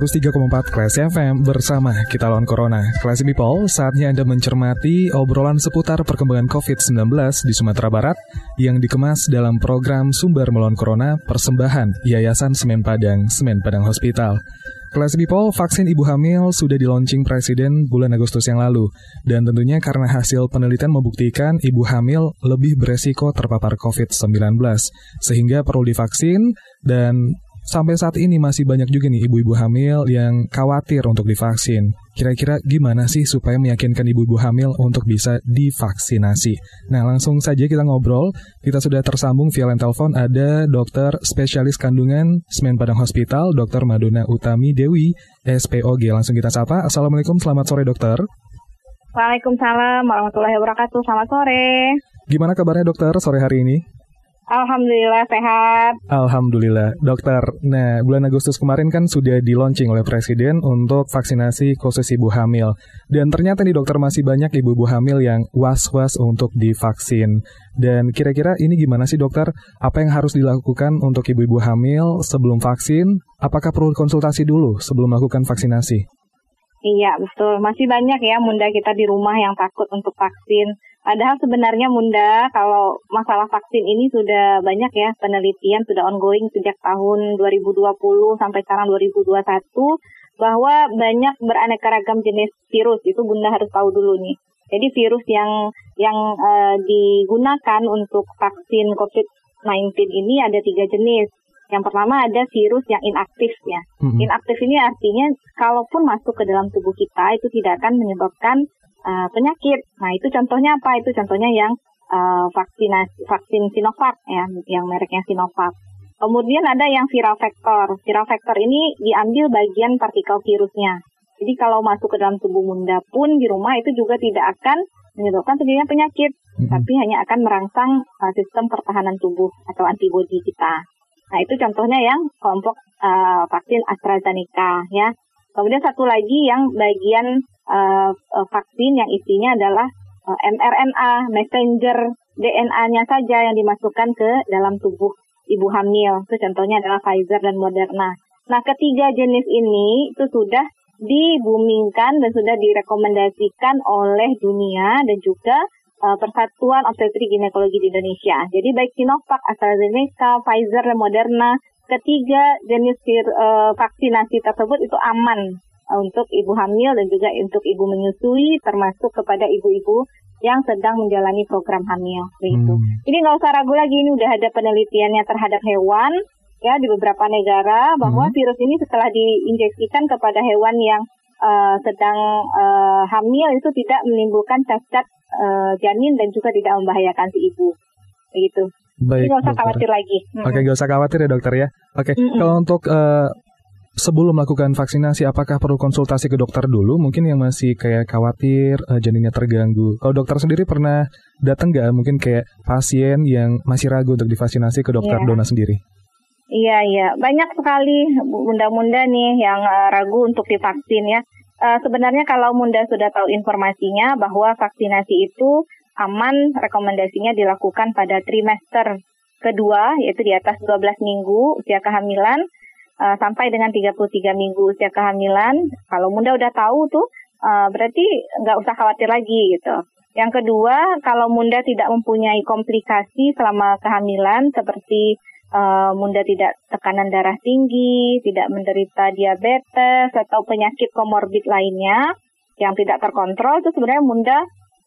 103,4 Kelas FM bersama kita lawan Corona. Kelas People, saatnya Anda mencermati obrolan seputar perkembangan COVID-19 di Sumatera Barat yang dikemas dalam program Sumber Melawan Corona Persembahan Yayasan Semen Padang, Semen Padang Hospital. Kelas People, vaksin ibu hamil sudah di-launching Presiden bulan Agustus yang lalu. Dan tentunya karena hasil penelitian membuktikan ibu hamil lebih beresiko terpapar COVID-19. Sehingga perlu divaksin dan sampai saat ini masih banyak juga nih ibu-ibu hamil yang khawatir untuk divaksin. Kira-kira gimana sih supaya meyakinkan ibu-ibu hamil untuk bisa divaksinasi? Nah, langsung saja kita ngobrol. Kita sudah tersambung via line telepon ada dokter spesialis kandungan Semen Padang Hospital, Dr. Madonna Utami Dewi, SPOG. Langsung kita sapa. Assalamualaikum, selamat sore dokter. Waalaikumsalam warahmatullahi wabarakatuh. Selamat sore. Gimana kabarnya dokter sore hari ini? Alhamdulillah sehat. Alhamdulillah, dokter. Nah, bulan Agustus kemarin kan sudah di launching oleh Presiden untuk vaksinasi khusus ibu hamil. Dan ternyata nih dokter masih banyak ibu-ibu hamil yang was-was untuk divaksin. Dan kira-kira ini gimana sih dokter? Apa yang harus dilakukan untuk ibu-ibu hamil sebelum vaksin? Apakah perlu konsultasi dulu sebelum melakukan vaksinasi? Iya, betul. Masih banyak ya munda kita di rumah yang takut untuk vaksin Padahal sebenarnya Munda kalau masalah vaksin ini sudah banyak ya penelitian sudah ongoing sejak tahun 2020 sampai sekarang 2021 bahwa banyak beraneka ragam jenis virus itu Bunda harus tahu dulu nih. Jadi virus yang yang uh, digunakan untuk vaksin COVID-19 ini ada tiga jenis. Yang pertama ada virus yang inaktif ya. Mm-hmm. Inaktif ini artinya kalaupun masuk ke dalam tubuh kita itu tidak akan menyebabkan uh, penyakit. Nah itu contohnya apa? Itu contohnya yang uh, vaksinasi vaksin Sinovac ya, yang mereknya Sinovac. Kemudian ada yang viral vector. Viral vector ini diambil bagian partikel virusnya. Jadi kalau masuk ke dalam tubuh bunda pun di rumah itu juga tidak akan menyebabkan terjadinya penyakit, mm-hmm. tapi hanya akan merangsang uh, sistem pertahanan tubuh atau antibodi kita. Nah itu contohnya yang kelompok uh, vaksin AstraZeneca ya. Kemudian satu lagi yang bagian uh, vaksin yang isinya adalah uh, mRNA, messenger DNA-nya saja yang dimasukkan ke dalam tubuh ibu hamil. Itu contohnya adalah Pfizer dan Moderna. Nah, ketiga jenis ini itu sudah dibumingkan dan sudah direkomendasikan oleh dunia dan juga uh, Persatuan Obstetri Ginekologi di Indonesia. Jadi baik Sinovac, AstraZeneca, Pfizer, dan Moderna, ketiga jenis uh, vaksinasi tersebut itu aman untuk ibu hamil dan juga untuk ibu menyusui termasuk kepada ibu-ibu yang sedang menjalani program hamil begitu. Hmm. Ini nggak usah ragu lagi ini udah ada penelitiannya terhadap hewan ya di beberapa negara bahwa hmm. virus ini setelah diinjeksikan kepada hewan yang uh, sedang uh, hamil itu tidak menimbulkan cacat uh, janin dan juga tidak membahayakan si ibu begitu. Baik, nggak usah khawatir lagi. Oke, nggak usah khawatir ya dokter ya. Oke, kalau untuk uh, sebelum melakukan vaksinasi apakah perlu konsultasi ke dokter dulu? Mungkin yang masih kayak khawatir uh, janinnya terganggu. Kalau dokter sendiri pernah datang nggak? Mungkin kayak pasien yang masih ragu untuk divaksinasi ke dokter yeah. Dona sendiri. Iya iya. Banyak sekali bunda-bunda nih yang uh, ragu untuk divaksin ya. Uh, sebenarnya kalau bunda sudah tahu informasinya bahwa vaksinasi itu aman rekomendasinya dilakukan pada trimester kedua yaitu di atas 12 minggu usia kehamilan uh, sampai dengan 33 minggu usia kehamilan. Kalau Bunda udah tahu tuh, uh, berarti nggak usah khawatir lagi gitu. Yang kedua, kalau Bunda tidak mempunyai komplikasi selama kehamilan seperti uh, tidak tekanan darah tinggi, tidak menderita diabetes atau penyakit komorbid lainnya yang tidak terkontrol, itu sebenarnya Bunda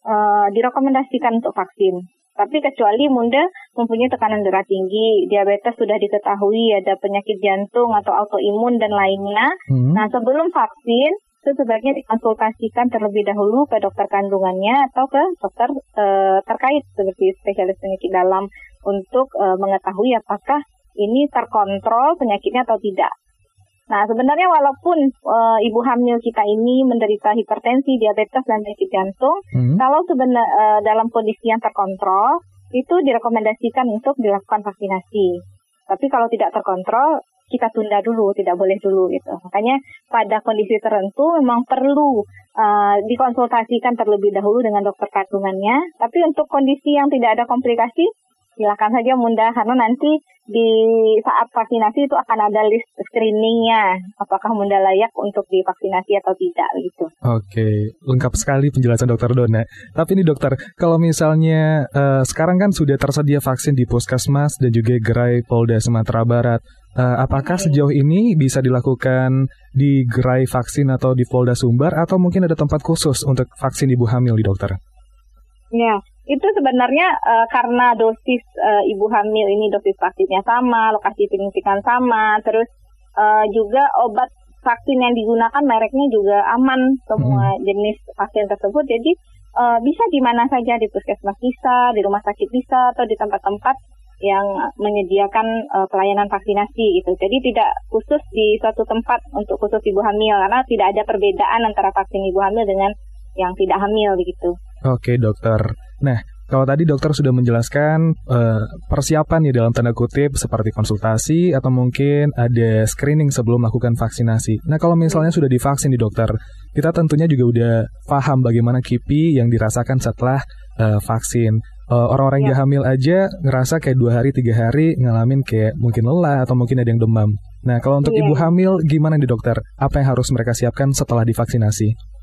uh, direkomendasikan untuk vaksin. Tapi kecuali Munda mempunyai tekanan darah tinggi, diabetes sudah diketahui, ada penyakit jantung atau autoimun dan lainnya. Hmm. Nah, sebelum vaksin, itu sebaiknya dikonsultasikan terlebih dahulu ke dokter kandungannya atau ke dokter e, terkait seperti spesialis penyakit dalam untuk e, mengetahui apakah ini terkontrol penyakitnya atau tidak. Nah, sebenarnya walaupun uh, ibu hamil kita ini menderita hipertensi, diabetes, dan penyakit jantung, hmm. kalau sebenar uh, dalam kondisi yang terkontrol, itu direkomendasikan untuk dilakukan vaksinasi. Tapi kalau tidak terkontrol, kita tunda dulu, tidak boleh dulu gitu. Makanya pada kondisi tertentu memang perlu uh, dikonsultasikan terlebih dahulu dengan dokter kandungannya. Tapi untuk kondisi yang tidak ada komplikasi, silakan saja Bunda karena nanti di saat vaksinasi itu akan ada list screeningnya apakah Bunda layak untuk divaksinasi atau tidak gitu. Oke, lengkap sekali penjelasan Dokter Dona. Tapi ini Dokter, kalau misalnya uh, sekarang kan sudah tersedia vaksin di Puskesmas dan juga gerai Polda Sumatera Barat. Uh, apakah sejauh ini bisa dilakukan di gerai vaksin atau di Polda Sumbar atau mungkin ada tempat khusus untuk vaksin ibu hamil di dokter? Ya, itu sebenarnya uh, karena dosis uh, ibu hamil ini dosis vaksinnya sama, lokasi penyuntikan sama, terus uh, juga obat vaksin yang digunakan mereknya juga aman semua hmm. jenis vaksin tersebut. Jadi uh, bisa di mana saja di puskesmas bisa, di rumah sakit bisa, atau di tempat-tempat yang menyediakan uh, pelayanan vaksinasi gitu. Jadi tidak khusus di suatu tempat untuk khusus ibu hamil karena tidak ada perbedaan antara vaksin ibu hamil dengan yang tidak hamil begitu. Oke dokter. Nah kalau tadi dokter sudah menjelaskan uh, persiapan ya dalam tanda kutip seperti konsultasi atau mungkin ada screening sebelum melakukan vaksinasi. Nah kalau misalnya sudah divaksin di dokter, kita tentunya juga udah paham bagaimana KIPI yang dirasakan setelah uh, vaksin. Uh, orang-orang yang ya. hamil aja ngerasa kayak dua hari tiga hari ngalamin kayak mungkin lelah atau mungkin ada yang demam. Nah kalau untuk ya. ibu hamil gimana nih dokter? Apa yang harus mereka siapkan setelah divaksinasi?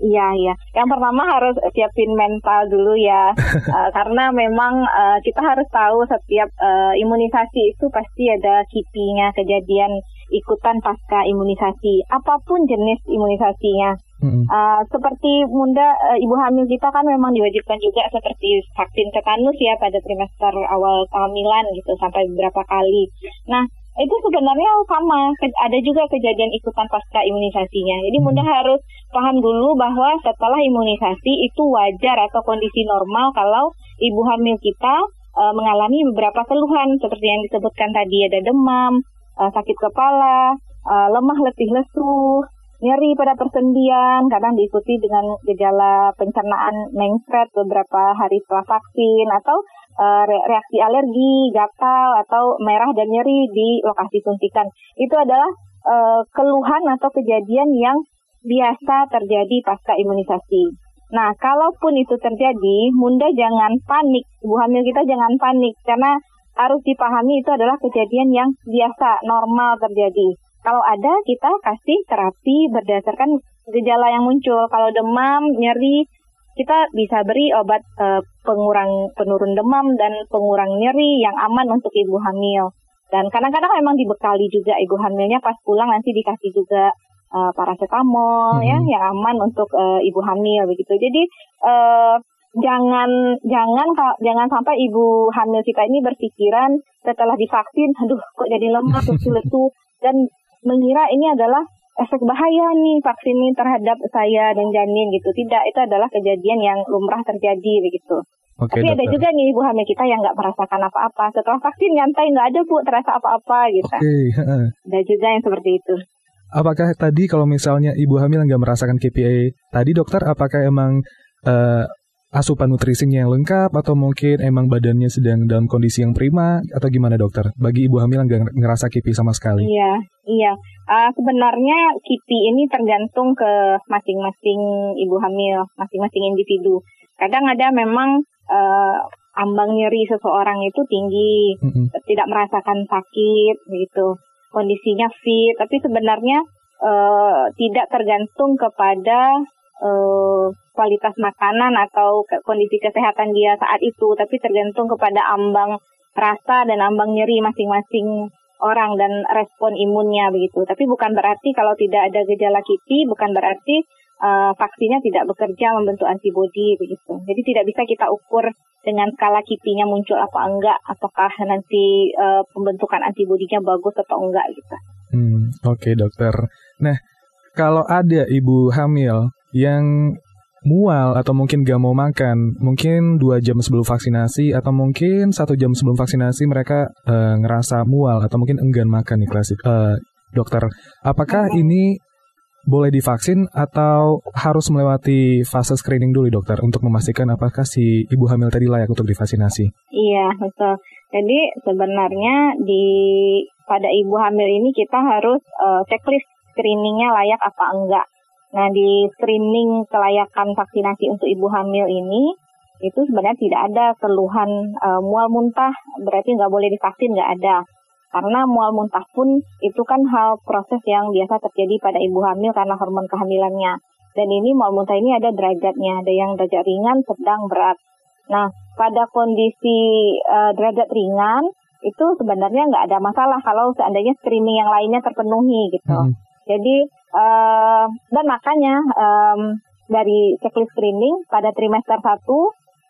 Iya, iya. Yang pertama harus siapin mental dulu ya, uh, karena memang uh, kita harus tahu setiap uh, imunisasi itu pasti ada kipinya, kejadian ikutan pasca imunisasi, apa pun jenis imunisasinya. Mm-hmm. Uh, seperti Bunda, uh, ibu hamil kita kan memang diwajibkan juga seperti vaksin tetanus ya pada trimester awal kehamilan gitu sampai beberapa kali. Nah, itu sebenarnya sama. Ada juga kejadian ikutan pasca imunisasinya. Jadi hmm. bunda harus paham dulu bahwa setelah imunisasi itu wajar atau kondisi normal kalau ibu hamil kita e, mengalami beberapa keluhan. Seperti yang disebutkan tadi ada demam e, sakit kepala e, lemah letih lesu nyeri pada persendian, kadang diikuti dengan gejala pencernaan mengsret beberapa hari setelah vaksin atau uh, reaksi alergi, gatal atau merah dan nyeri di lokasi suntikan. Itu adalah uh, keluhan atau kejadian yang biasa terjadi pasca imunisasi. Nah, kalaupun itu terjadi, Bunda jangan panik. Ibu hamil kita jangan panik karena harus dipahami itu adalah kejadian yang biasa, normal terjadi. Kalau ada, kita kasih terapi berdasarkan gejala yang muncul. Kalau demam, nyeri, kita bisa beri obat uh, pengurang penurun demam dan pengurang nyeri yang aman untuk ibu hamil. Dan kadang-kadang memang dibekali juga ibu hamilnya pas pulang nanti dikasih juga uh, paracetamol hmm. ya yang aman untuk uh, ibu hamil begitu. Jadi uh, jangan jangan jangan sampai ibu hamil kita ini berpikiran setelah divaksin, aduh kok jadi lemah, lesu dan mengira ini adalah efek bahaya nih vaksin ini terhadap saya dan janin gitu. Tidak, itu adalah kejadian yang lumrah terjadi begitu. Oke, Tapi dokter. ada juga nih ibu hamil kita yang nggak merasakan apa-apa. Setelah vaksin nyantai nggak ada bu terasa apa-apa gitu. Oke. ada juga yang seperti itu. Apakah tadi kalau misalnya ibu hamil nggak merasakan KPI tadi dokter, apakah emang uh, asupan nutrisinya yang lengkap atau mungkin emang badannya sedang dalam kondisi yang prima atau gimana dokter? Bagi ibu hamil yang ngerasa kipi sama sekali. Iya, iya. Uh, sebenarnya kipi ini tergantung ke masing-masing ibu hamil, masing-masing individu. Kadang ada memang uh, ambang nyeri seseorang itu tinggi, mm -hmm. tidak merasakan sakit gitu, kondisinya fit, tapi sebenarnya uh, tidak tergantung kepada uh, kualitas makanan atau kondisi kesehatan dia saat itu, tapi tergantung kepada ambang rasa dan ambang nyeri masing-masing orang dan respon imunnya begitu. Tapi bukan berarti kalau tidak ada gejala kipi, bukan berarti uh, vaksinnya tidak bekerja membentuk antibodi begitu. Jadi tidak bisa kita ukur dengan skala kipinya muncul apa enggak, apakah nanti uh, pembentukan antibodinya bagus atau enggak gitu. Hmm, oke okay, dokter. Nah, kalau ada ibu hamil yang mual atau mungkin gak mau makan, mungkin dua jam sebelum vaksinasi atau mungkin satu jam sebelum vaksinasi mereka uh, ngerasa mual atau mungkin enggan makan nih klasik. Uh, dokter. Apakah ini boleh divaksin atau harus melewati fase screening dulu dokter untuk memastikan apakah si ibu hamil tadi layak untuk divaksinasi? Iya betul. Jadi sebenarnya di pada ibu hamil ini kita harus uh, checklist screeningnya layak apa enggak. Nah di screening kelayakan vaksinasi untuk ibu hamil ini itu sebenarnya tidak ada keluhan uh, mual muntah berarti nggak boleh divaksin nggak ada karena mual muntah pun itu kan hal proses yang biasa terjadi pada ibu hamil karena hormon kehamilannya. Dan ini mual muntah ini ada derajatnya, ada yang derajat ringan, sedang, berat. Nah, pada kondisi uh, derajat ringan itu sebenarnya nggak ada masalah kalau seandainya screening yang lainnya terpenuhi gitu. Hmm. Jadi dan makanya um, dari checklist screening pada trimester 1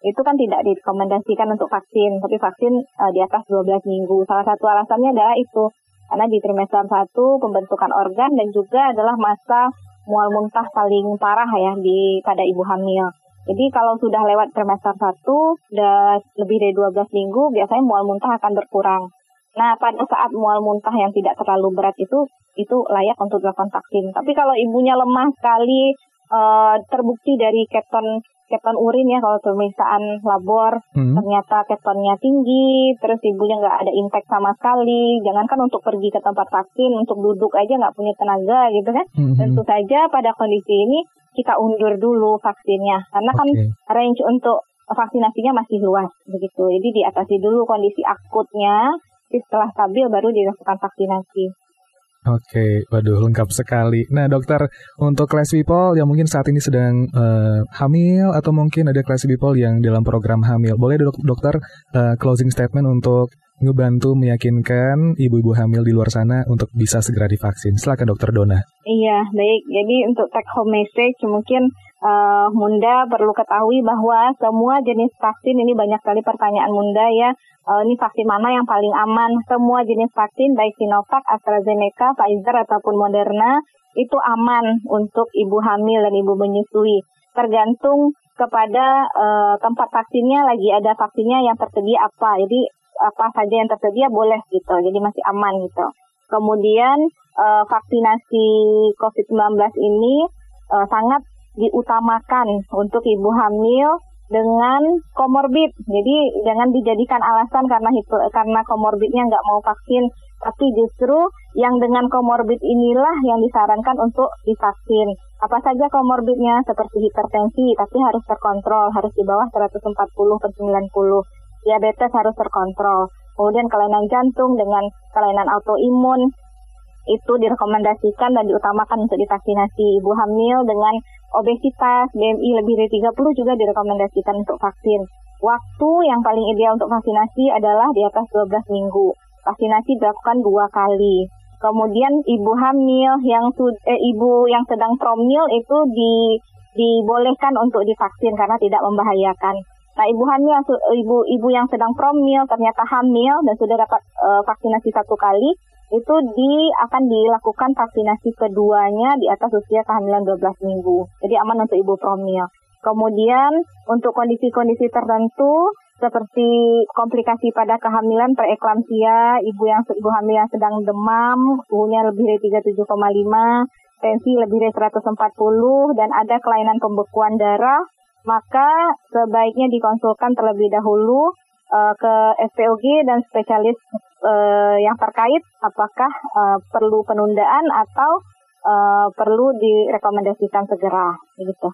itu kan tidak direkomendasikan untuk vaksin, tapi vaksin uh, di atas 12 minggu. Salah satu alasannya adalah itu, karena di trimester 1 pembentukan organ dan juga adalah masa mual muntah paling parah ya di pada ibu hamil. Jadi kalau sudah lewat trimester 1 dan lebih dari 12 minggu, biasanya mual muntah akan berkurang. Nah, pada saat mual muntah yang tidak terlalu berat itu, itu layak untuk dilakukan vaksin. Tapi kalau ibunya lemah sekali, uh, terbukti dari keton keton urin ya kalau pemeriksaan labor hmm. ternyata ketonnya tinggi terus ibunya nggak ada impact sama sekali jangankan untuk pergi ke tempat vaksin untuk duduk aja nggak punya tenaga gitu kan hmm. tentu saja pada kondisi ini kita undur dulu vaksinnya karena kan range untuk vaksinasinya masih luas begitu jadi diatasi dulu kondisi akutnya setelah stabil baru dilakukan vaksinasi Oke, waduh lengkap sekali. Nah dokter, untuk class people yang mungkin saat ini sedang uh, hamil atau mungkin ada class people yang dalam program hamil, boleh dok dokter uh, closing statement untuk ngebantu meyakinkan ibu-ibu hamil di luar sana untuk bisa segera divaksin. Silakan dokter Dona. Iya, baik. Jadi untuk take home message mungkin uh, Munda perlu ketahui bahwa semua jenis vaksin ini banyak sekali pertanyaan Munda ya uh, ini vaksin mana yang paling aman. Semua jenis vaksin baik Sinovac, AstraZeneca, Pfizer ataupun Moderna itu aman untuk ibu hamil dan ibu menyusui. Tergantung kepada uh, tempat vaksinnya lagi ada vaksinnya yang tersedia apa. Jadi apa saja yang tersedia boleh gitu. Jadi masih aman gitu. Kemudian uh, vaksinasi COVID-19 ini uh, sangat diutamakan untuk ibu hamil dengan komorbid. Jadi jangan dijadikan alasan karena itu karena komorbidnya nggak mau vaksin, tapi justru yang dengan komorbid inilah yang disarankan untuk divaksin. Apa saja komorbidnya seperti hipertensi, tapi harus terkontrol, harus di bawah 140 per 90. Diabetes harus terkontrol. Kemudian kelainan jantung dengan kelainan autoimun itu direkomendasikan dan diutamakan untuk divaksinasi ibu hamil dengan obesitas, BMI lebih dari 30 juga direkomendasikan untuk vaksin. Waktu yang paling ideal untuk vaksinasi adalah di atas 12 minggu. Vaksinasi dilakukan dua kali. Kemudian ibu hamil yang eh, ibu yang sedang promil itu di dibolehkan untuk divaksin karena tidak membahayakan. Nah, ibu hamil ibu ibu yang sedang promil ternyata hamil dan sudah dapat uh, vaksinasi satu kali, itu di akan dilakukan vaksinasi keduanya di atas usia kehamilan 12 minggu. Jadi aman untuk ibu promil. Kemudian untuk kondisi-kondisi tertentu seperti komplikasi pada kehamilan preeklamsia, ibu yang ibu hamil yang sedang demam, suhunya lebih dari 37,5, tensi lebih dari 140 dan ada kelainan pembekuan darah, maka sebaiknya dikonsulkan terlebih dahulu uh, ke SPOG dan spesialis uh, yang terkait apakah uh, perlu penundaan atau uh, perlu direkomendasikan segera gitu.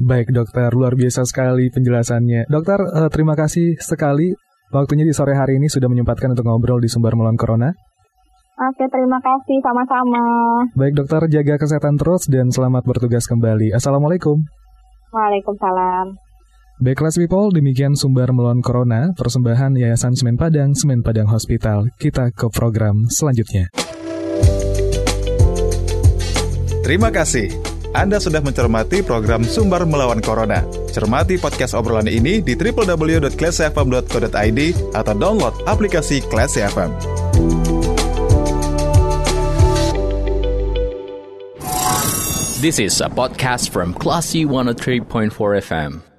Baik dokter, luar biasa sekali penjelasannya. Dokter, uh, terima kasih sekali waktunya di sore hari ini sudah menyempatkan untuk ngobrol di Sumber Melawan Corona. Oke, terima kasih sama-sama. Baik dokter, jaga kesehatan terus dan selamat bertugas kembali. Assalamualaikum. Waalaikumsalam. Baiklah people, demikian sumber melawan corona, persembahan Yayasan Semen Padang, Semen Padang Hospital. Kita ke program selanjutnya. Terima kasih. Anda sudah mencermati program Sumber Melawan Corona. Cermati podcast obrolan ini di www.classfm.co.id atau download aplikasi Class FM. This is a podcast from Classy 103.4 FM.